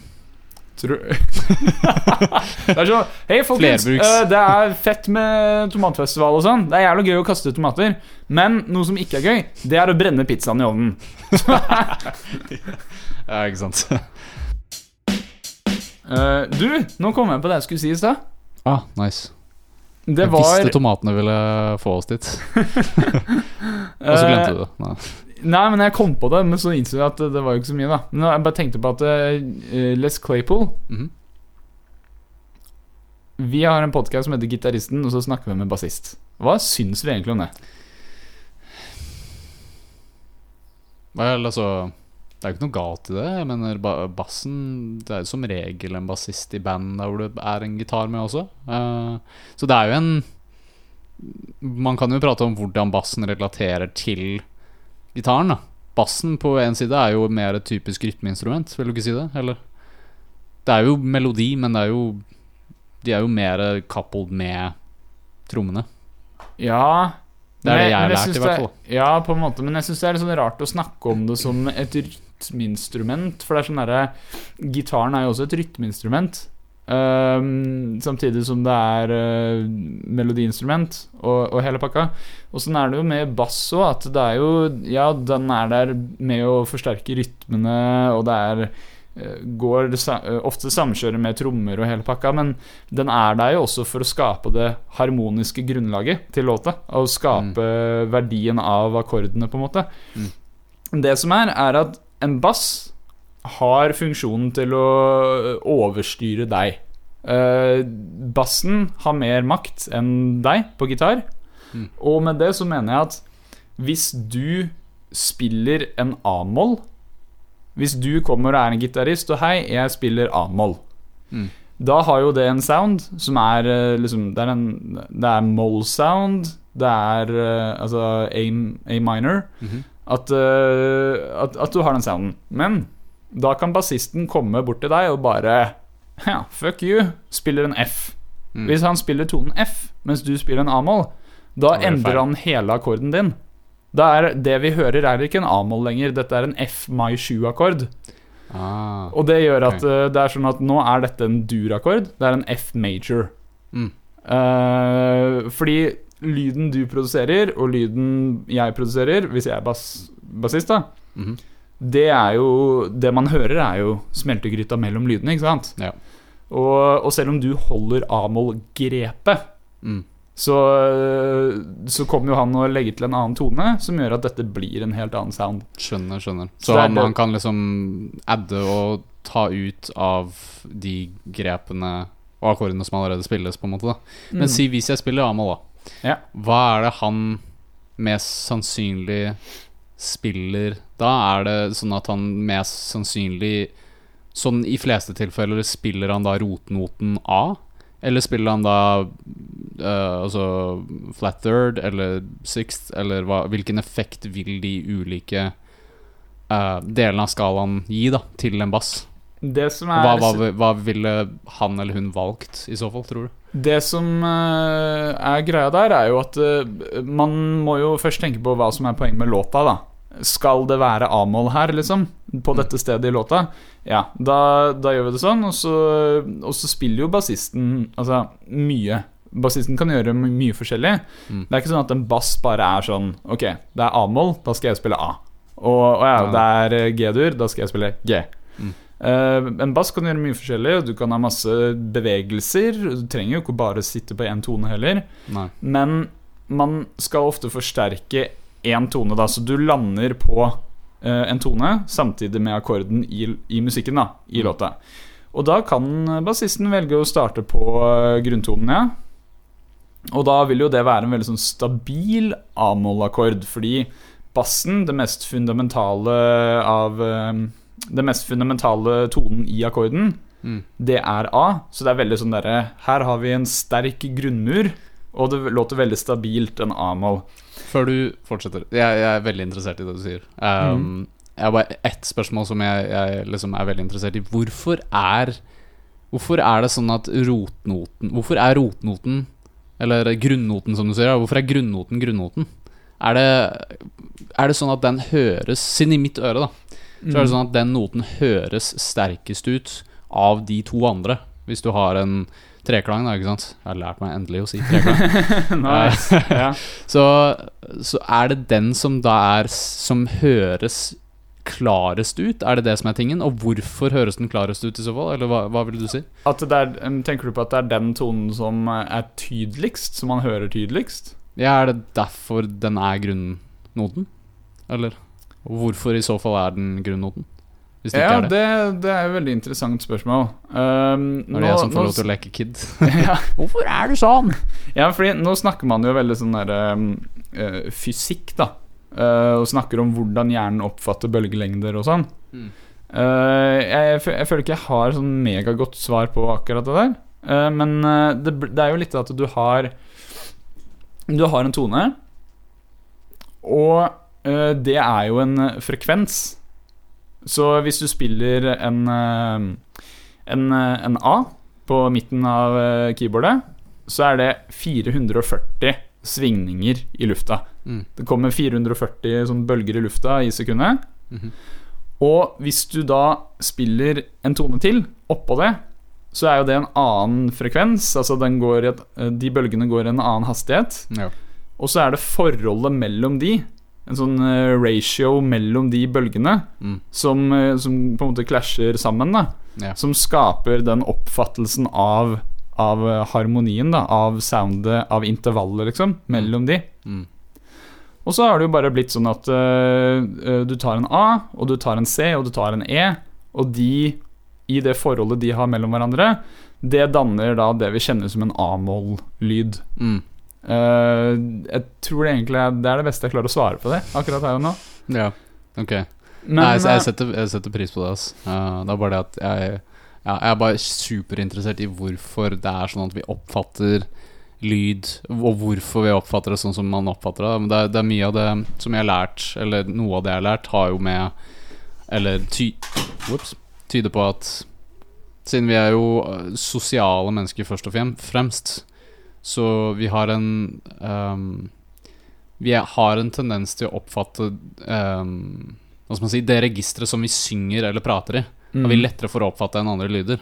Tror Det er sånn Hei, folkens. Eh, det er fett med tomatfestival og sånn. Det er jævlig gøy å kaste tomater. Men noe som ikke er gøy, det er å brenne pizzaen i ovnen. Ja, ikke sant. Uh, du, nå kom jeg på det jeg skulle si i stad. Ah, nice. Det jeg var visste tomatene ville få oss dit. Og så glemte du det. Nei. Nei, men jeg kom på det, men så innså jeg at det var jo ikke så mye, da. Men jeg bare tenkte på at uh, Les Claypool Mhm. Vi har en podkast som heter Gitaristen, og så snakker vi med bassist. Hva syns vi egentlig om det? Vel, altså Det er jo ikke noe galt i det. Jeg mener, bassen Det er jo som regel en bassist i band der hvor det er en gitar med også. Uh, så det er jo en Man kan jo prate om hvordan bassen relaterer til gitaren. da Bassen på en side er jo mer et typisk rytmeinstrument, vil du ikke si det? Eller? Det er jo melodi, men det er jo De er jo mer coupled med trommene. Ja Det er det jeg har lært, i hvert fall. Ja, på en måte, men jeg syns det er litt sånn rart å snakke om det som et rytmeinstrument. For det er sånn derre Gitaren er jo også et rytmeinstrument. Ehm, samtidig som det er uh, melodiinstrument og, og hele pakka. Og sånn er det jo med bass òg, at det er jo Ja, den er der med å forsterke rytmene, og det er uh, går eh, ofte samkjøret med trommer og hele pakka, men den er der jo også for å skape det harmoniske grunnlaget til låta. Og skape verdien av akkordene, på en måte. Det som er, er at en bass har funksjonen til å overstyre deg. Eh, bassen har mer makt enn deg på gitar. Mm. Og med det så mener jeg at hvis du spiller en A-moll Hvis du kommer og er en gitarist og hei, jeg spiller A-moll. Mm. Da har jo det en sound som er eh, liksom Det er, en, det er moll-sound. Det er eh, altså A, A minor. -hmm. At, at, at du har den sounden. Men da kan bassisten komme bort til deg og bare Ja, fuck you. Spiller en F. Mm. Hvis han spiller tonen F mens du spiller en A-moll, da endrer han hele akkorden din. Da er det vi hører, er ikke en A-moll lenger. Dette er en F mai 7-akkord. Ah. Og det gjør at okay. eh, det er sånn at nå er dette en dur-akkord. Det er en F major. Mm. Uh, fordi lyden du produserer, og lyden jeg produserer, hvis jeg er bass, bassist, da, Mhm. Det er jo Det man hører, er jo smeltegryta mellom lydene, ikke sant? Ja. Og, og selv om du holder A-moll-grepet, Mm. så, så kommer jo han og legger til en annen tone, som gjør at dette blir en helt annen sound. Skjønner, skjønner. Så Så han, det- han kan liksom adde og ta ut av de grepene og akkordene som allerede spilles, på en måte. da Men Mm. si hvis jeg spiller A-moll, da. Ja. Hva er det han mest sannsynlig spiller da? Er det sånn at han mest sannsynlig Sånn i fleste tilfeller spiller han da rotnoten A? Eller spiller han da uh, altså flat third eller sixth, eller hva, hvilken effekt vil de ulike uh, delene av skalaen gi da til en bass? Det som er Hva, hva, hva ville han eller hun valgt i så fall, tror du? Det som eh, er greia der, er jo at man må jo først tenke på hva som er poenget med låta, da. Skal det være A-moll her, liksom? På Mm. dette stedet i låta? Ja, da, da gjør vi det sånn, og så, og så spiller jo bassisten altså mye. Bassisten kan gjøre my- mye forskjellig. Mm. Det er ikke sånn at en bass bare er sånn Ok, det er A-moll, da skal jeg spille A. Og, og ja, det er eh, G-dur, da skal jeg spille G. Mm. Uh, en bass kan gjøre mye forskjellig, du kan ha masse bevegelser. Du trenger jo ikke bare sitte på én tone heller. Nei. Men man skal ofte forsterke én tone, da, så du lander på eh, en tone samtidig med akkorden i, i musikken, da, i Mm. låta. Og da kan bassisten velge å starte på eh, grunntonen, ja. Og da vil jo det være en veldig sånn stabil A-moll-akkord, fordi bassen, det mest fundamentale av eh, Den mest fundamentale tonen i akkorden, Mm. det er A. Så det er veldig sånn derre Her har vi en sterk grunnmur, og det låter veldig stabilt, en A-moll. Før du fortsetter Jeg, jeg er veldig interessert i det du sier. Um, Jeg har bare ett spørsmål som jeg, jeg liksom er veldig interessert i. Hvorfor er Hvorfor er det sånn at rotnoten Hvorfor er rotnoten Eller grunnnoten, som du sier. Hvorfor er grunnnoten grunnnoten? Er det, er det sånn at den høres Siden i mitt øre, da, så er det sånn at den noten høres sterkest ut av de to andre. Hvis du har en treklang, da, ikke sant. Jeg har lært meg endelig å si treklang. nice. ja. Så, så er det den som da er Som høres klarest ut? Er det det som er tingen? Og hvorfor høres den klarest ut i så fall? Eller hva, hva vil du si? Er, tenker du på at det er den tonen som er tydeligst? Som man hører tydeligst? Ja, er det derfor den er grunnnoten? Eller hvorfor i så fall er den grunnnoten? Hvis det Ja, ikke er det. det, det er et veldig interessant spørsmål. Um, Når det er jeg som får lov til å leke kid. ja, Hvorfor er du sånn? ja, fordi nå snakker man jo veldig sånn der um, eh, fysikk, da. Uh, og snakker om hvordan hjernen oppfatter bølgelengder og sånn. Mm. Uh, jeg, jeg, føler ikke jeg har sånn megagodt svar på akkurat det der. Uh, men det, det er jo litt at du har Du har en tone, og eh, det er jo en frekvens. Så hvis du spiller en, eh, en, eh, en A på midten av eh, keyboardet, så er det 440 svingninger i lufta. Mm. Det kommer 440 sånn bølger i lufta i sekundet. Mhm. Og hvis du da spiller en tone til oppå det, så er jo det en annen frekvens. Altså den går i et, de bølgene går i en annen hastighet. Ja. Og så er det forholdet mellom de en sånn eh, ratio mellom de bølgene Mm. som, eh, som på en måte klasjer sammen, da. Ja. Som skaper den oppfattelsen av, av eh, harmonien, da. Av soundet, av intervallet, liksom, mellom de. Mm. Og så har det jo bare blitt sånn at eh, du tar en A, og du tar en C, og du tar en E, og de, i det forholdet de har mellom hverandre, det danner da det vi kjenner som en A-moll-lyd. Mm. Eh, jeg tror det egentlig er, det er det beste jeg klarer å svare på det akkurat her og nå. Ja, ok. Men, Nei, eh, jeg, setter, jeg setter pris på det. ass. Uh, det er bare det at jeg, ja, jeg er bare superinteressert i hvorfor det er sånn at vi oppfatter lyd, og hvorfor vi oppfatter det sånn som man oppfatter det. Men det det er mye av det som jeg har lært, eller noe av det jeg har lært, har jo med Eller ty, whoops, tyder på at siden vi er jo eh, sosiale mennesker først og fremst, så vi har en um, Vi har en tendens til å oppfatte um, Hva skal man si Det registeret som vi synger eller prater i, Og vi mm. lettere for å oppfatte enn andre lyder.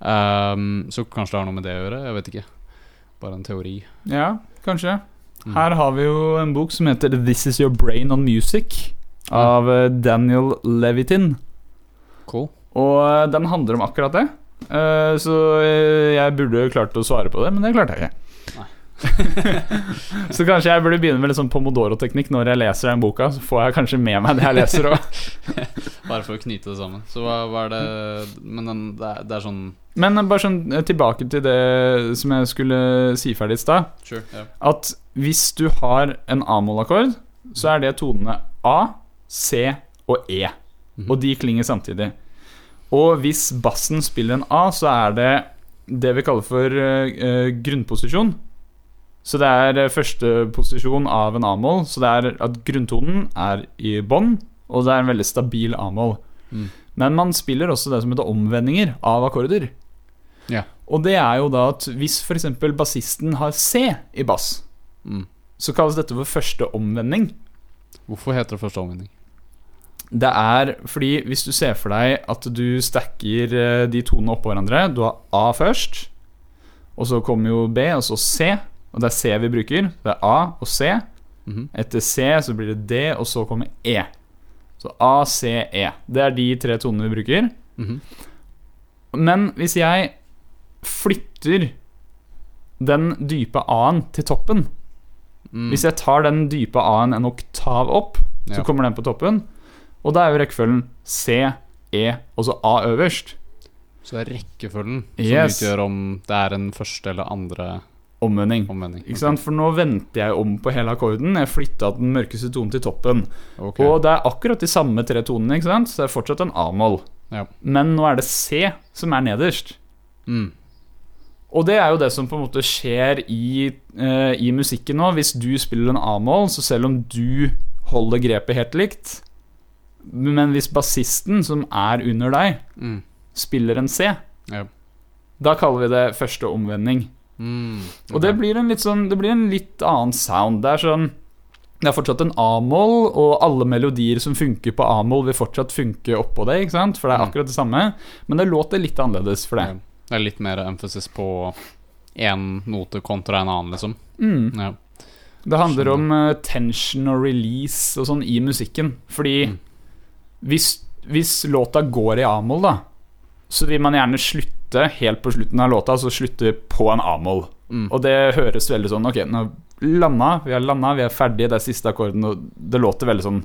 Um, så kanskje det har noe med det å gjøre. Jeg vet ikke. Bare en teori. Ja, kanskje. Mm. Her har vi jo en bok som heter 'This Is Your Brain on Music' av eh, Daniel Levitin. Cool. Og eh, den handler om akkurat det. Eh, Så jeg burde klart å svare på det, men det klarte jeg ikke. Så kanskje jeg burde begynne med litt sånn pomodoro-teknikk når jeg leser den boka. Så får jeg kanskje med meg det jeg leser òg. Bare for å knyte det sammen. Så hva, hva er det Men den, det, er, det er sånn Men eh, bare sånn eh, tilbake til det som jeg skulle si ferdig i stad. Sure. yeah. At hvis du har en A-moll-akkord, så er det tonene A, C og E. Mhm. Og de klinger samtidig. Og hvis bassen spiller en A, så er det det vi kaller for eh, eh, grunnposisjon. Så det er førsteposisjon av en A-moll. Så det er at grunntonen er i bånn, og det er en veldig stabil A-moll. Mm. Men man spiller også det som heter omvendinger av akkorder. Ja. Og det er jo da at hvis f.eks. bassisten har C i bass, Mm. så kalles dette for første omvending. Hvorfor heter det første omvending? Det er fordi hvis du ser for deg at du stacker eh, de tonene oppå hverandre Du har A først, og så kommer jo B, og så C. Og det er C vi bruker. Det er A og C. Mhm. Etter C så blir det D, og så kommer E. Så A, C, E. Det er de tre tonene vi bruker. Mhm. Men hvis jeg flytter den dype A-en til toppen Mm. Hvis jeg tar den dype A-en en oktav opp, så Ja. kommer den på toppen. Og da er jo rekkefølgen C, E og så A øverst. Så det er rekkefølgen Yes. som utgjør om det er en første eller andre Omvending. omvending. Ikke sant? For nå vendte jeg om på hele akkorden. Jeg flytta den mørkeste tonen til toppen. Okay. Og det er akkurat de samme tre tonene, ikke sant? så det er fortsatt en A-moll. Ja. Men nå er det C som er nederst. Mm. Og det er jo det som på en måte skjer i, uh, i musikken nå. Hvis du spiller en A-moll, så selv om du holder grepet helt likt Men hvis bassisten, som er under deg, Mm. spiller en C, Ja. da kaller vi det første omvending. Mm. Og det blir en litt sånn Det blir en litt annen sound. Det er sånn Det er fortsatt en A-moll, og alle melodier som funker på A-moll, vil fortsatt funke oppå det, ikke sant? For det er Mm. akkurat det samme. Men det låter litt annerledes for det. Ja. Det er litt mer emphasis på én note kontra en annen, liksom. Mm. Ja. Det handler om eh, tension og release og sånn i musikken. Fordi Mm. Hvis, hvis låta går i A-moll, da, så vil man gjerne slutte helt på slutten av låta, altså slutte på en A-moll. Mm. Og det høres veldig sånn Ok, nå landa, vi har landa, vi er ferdige, det er siste akkorden, og det låter veldig sånn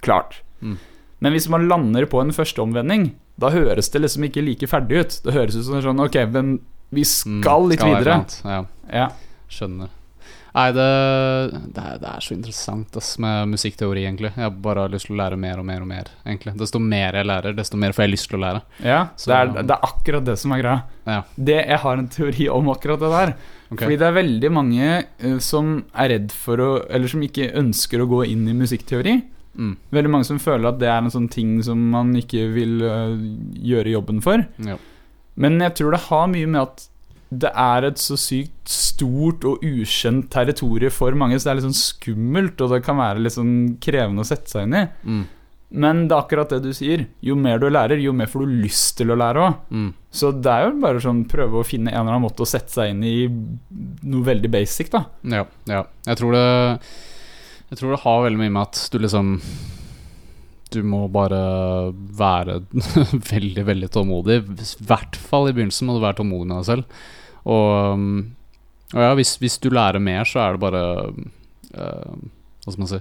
klart. Mm. Men hvis man lander på en første omvending, da høres det liksom ikke like ferdig ut. Det høres ut som sånn Ok, men vi Mm. skal litt Skal videre. Ja. Ja. Skjønner. Nei, det, det, er, det er så interessant ass, med musikkteori, egentlig. Jeg bare har lyst til å lære mer og mer og mer. egentlig Desto mer jeg lærer, desto mer får jeg lyst til å lære. Ja, Så- det er, det er akkurat det som er greia. Ja, Det, jeg har en teori om akkurat det der. Okay. Fordi det er veldig mange uh, som er redd for å Eller som ikke ønsker å gå inn i musikkteori. mm. Veldig mange som føler at det er en sånn ting som man ikke vil uh, gjøre jobben for. ja. Men jeg tror det har mye med at det er et så sykt stort og ukjent territorium for mange, så det er litt sånn skummelt, og det kan være litt sånn krevende å sette seg inn i. Mm. Men det er akkurat det du sier. Jo mer du lærer, jo mer får du lyst til å lære òg. Mm. Så det er jo bare sånn prøve å finne en eller annen måte å sette seg inn i noe veldig basic, da. Ja, ja. Jeg tror det Jeg tror det har veldig mye med at du liksom Du må bare være veldig, veldig tålmodig. I hvert fall i begynnelsen må du være tålmodig med deg selv. Og, um, og ja, hvis, hvis du lærer mer, så er det bare uh, Hva skal man si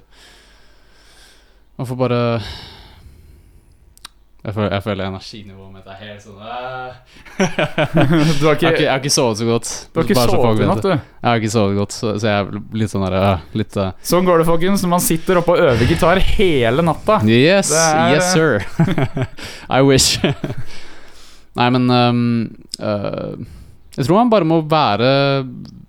Man får bare jeg føler, jeg føler energinivået mitt er helt sånn. Du har jeg, har ikke, ikke, jeg har ikke sovet så godt. du har ikke Bare sovet i natt, du. Jeg har ikke sovet godt, så, så jeg er litt sånn der Litt uh, Sånn går det, folkens, når man sitter oppe og øver gitar hele natta. Yes, er- yes sir. I wish. Nei, men um, uh, Jeg tror man bare må være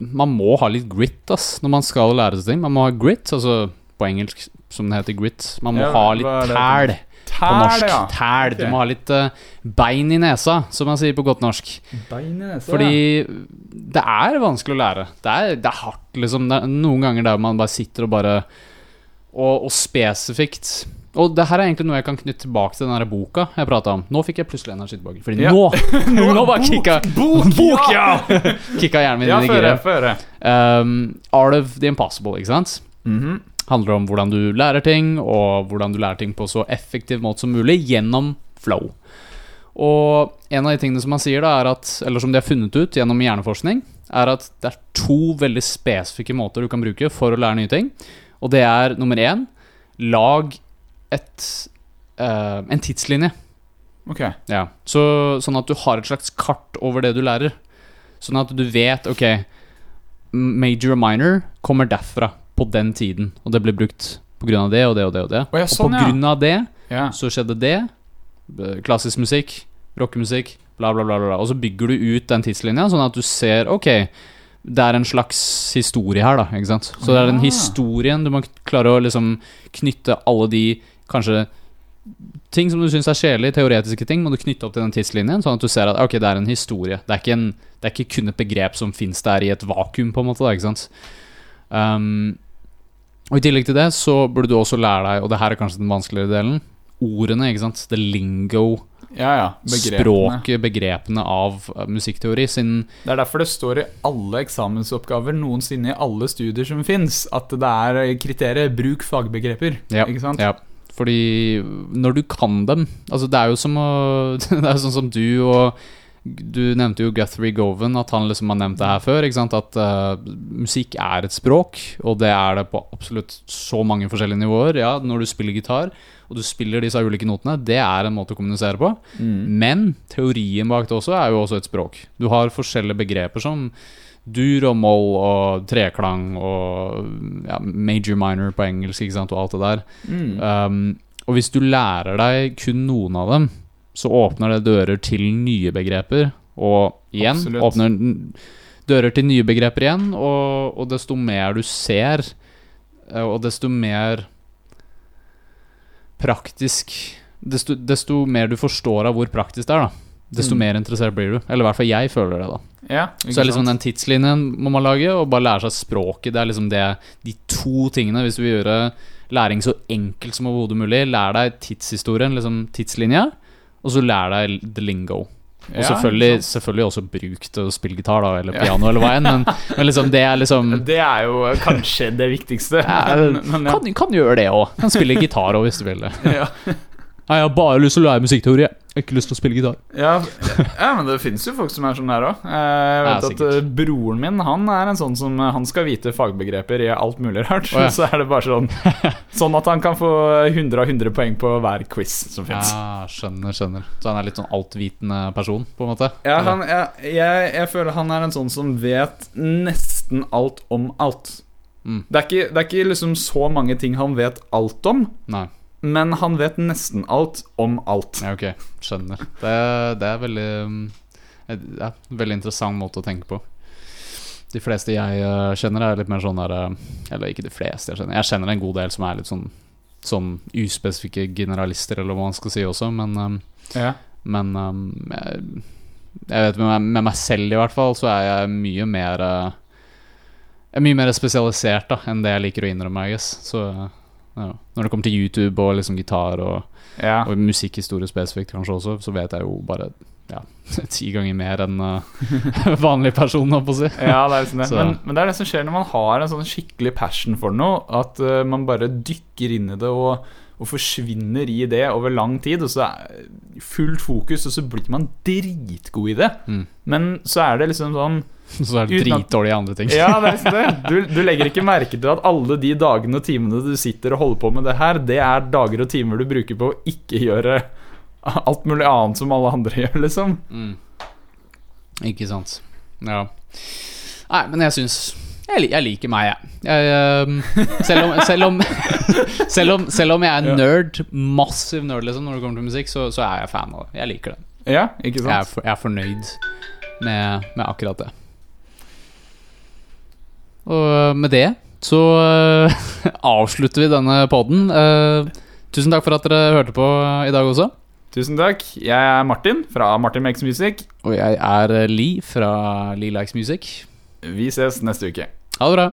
Man må ha litt grit ass når man skal lære seg ting. Man må ha grit, altså på engelsk som det heter grit. Man må Ja, ha litt er tæl på Tæl, norsk. ja. Tæl. Du må ha litt uh, bein i nesa, som man sier på godt norsk. Bein i nesa, Fordi det er vanskelig å lære. Det er, det er hardt, liksom. Det er noen ganger der man bare sitter og bare Og, og spesifikt Og det her er egentlig noe jeg kan knytte tilbake til den her boka jeg prata om. Nå fikk jeg plutselig energi tilbake. Fordi Ja. nå Nå var kicka Bok, Bok, ja! Kicka hjernen min Ja, inn i føre, giret. føre. Um, Art of the Impossible, ikke sant? Mhm. Handler om hvordan du lærer ting, og hvordan du lærer ting på så effektiv måte som mulig gjennom flow. Og en av de tingene som man sier da er at Eller som de har funnet ut gjennom hjerneforskning, er at det er to veldig spesifikke måter du kan bruke for å lære nye ting. Og det er nummer én Lag et, uh, en tidslinje. Ok. Ja. Så, sånn at du har et slags kart over det du lærer. Sånn at du vet Ok, major og minor kommer derfra på den tiden, og det ble brukt på grunn av det og det og det og det. Oh, ja, og sånn, på ja. grunn av det Ja. så skjedde det. Klassisk musikk, rockemusikk, bla, bla, bla, bla. Og så bygger du ut den tidslinja, sånn at du ser Ok, det er en slags historie her, da. Ikke sant? Så det er den historien du må klare å liksom knytte alle de kanskje ting som du syns er kjedelig, teoretiske ting, må du knytte opp til den tidslinjen, sånn at du ser at ok, det er en historie. Det er ikke, en, det er ikke kun et begrep som fins der i et vakuum, på en måte. Da, ikke sant? Um, og I tillegg til det så burde du også lære deg, og det her er kanskje den vanskeligere delen, ordene. ikke sant? The lingo, Ja, ja. Begrepene. språket, begrepene av uh, musikkteori. Sin Det er derfor det står i alle eksamensoppgaver noensinne i alle studier som fins, at det er kriteriet 'bruk fagbegreper'. Ja, Ikke sant? Ja, fordi når du kan dem Altså det er jo som å Det er jo sånn som du og Du nevnte jo Guthrie Govan, at han liksom har nevnt det her før. At uh, musikk er et språk, og det er det på absolutt så mange forskjellige nivåer. Ja, når du spiller gitar, og du spiller disse ulike notene, det er en måte å kommunisere på. Mm. Men teorien bak det også er jo også et språk. Du har forskjellige begreper som dur og moll og treklang og ja, major minor på engelsk ikke sant, og alt det der. Mm. Um, og hvis du lærer deg kun noen av dem, så åpner det dører til nye begreper. Og igjen Absolutt. åpner dører til nye begreper igjen, og, og desto mer du ser, eh, og desto mer praktisk desto, desto mer du forstår av hvor praktisk det er, da. Desto Mm. mer interessert blir du. Eller i hvert fall jeg føler det, da. Ja, Så liksom den tidslinjen må man lage, og bare lære seg språket. Det er liksom det, de to tingene. Hvis du vil gjøre læring så enkelt som overhodet mulig, lær deg tidshistorien, liksom tidslinja, og så lær deg the lingo. Og Ja, selvfølgelig, selvfølgelig også bruk til å spille gitar, da, eller Ja. piano, eller hva enn, men, men liksom det er liksom Det er jo kanskje det viktigste. ja, Men- men ja. kan, kan gjøre det òg. Kan spille gitar òg, hvis du vil det. Ja. Jeg har bare lyst til å lære musikkteori. Jeg har ikke lyst til å spille gitar. Ja, ja, men det finnes jo folk som er sånn her òg. Jeg vet Ja, at eh, broren min Han er en sånn som eh, Han skal vite fagbegreper i alt mulig rart. Oh, ja. Så er det bare sånn Sånn at han kan få 100 av 100 poeng på hver quiz som fins. Ja, skjønner, skjønner. Så han er litt sånn altvitende person, på en måte? Ja, han, jeg, jeg, jeg føler han er en sånn som vet nesten alt om alt. Mm. Det, er ikke, det er ikke liksom så mange ting han vet alt om, Nei. Men han vet nesten alt om alt. Ja, ok, skjønner. Det, det er veldig et- ja, veldig interessant måte å tenke på. De fleste jeg uh, kjenner, er litt mer sånn der uh, Eller ikke de fleste jeg kjenner. Jeg kjenner en god del som er litt sånn Sånn uspesifikke generalister, eller hva man skal si også, men um, Ja. Men jeg, jeg vet med meg, med meg selv i hvert fall, så er jeg mye mer Jeg er mye mer spesialisert da enn det jeg liker å innrømme, Jeg guess. Så ja. Når det kommer til YouTube og liksom gitar og ja. og musikkhistorie spesifikt kanskje også, så vet jeg jo bare ja, ti ganger mer enn uh, vanlig person, holdt på å si. Ja, det er liksom det. Men, men det er det som skjer når man har en sånn skikkelig passion for noe, at uh, man bare dykker inn i det og, og forsvinner i det over lang tid, og så er fullt fokus, og så blir man dritgod i det. Mm. Men så er det liksom sånn Så er det dritdårlig i andre ting. Ja, det er liksom det. Du, du legger ikke merke til at alle de dagene og timene du sitter og holder på med det her, det er dager og timer du bruker på å ikke gjøre alt mulig annet som alle andre gjør, liksom. Mm. Ikke sant. Ja. Nei, men jeg syns jeg, jeg liker meg, jeg. jeg um, selv, om, selv, om, selv, om, selv om jeg er nerd, massiv nerd liksom, når det kommer til musikk, så, så er jeg fan av det. Jeg liker det. Ja, ikke Jeg er, for, jeg er fornøyd med, med akkurat det. Og med det så uh, avslutter vi denne poden. tusen takk for at dere hørte på i dag også. Tusen takk. Jeg er Martin fra Martin Makes Music. Og jeg er Li fra Li Likes Music. Vi ses neste uke. Ha det bra.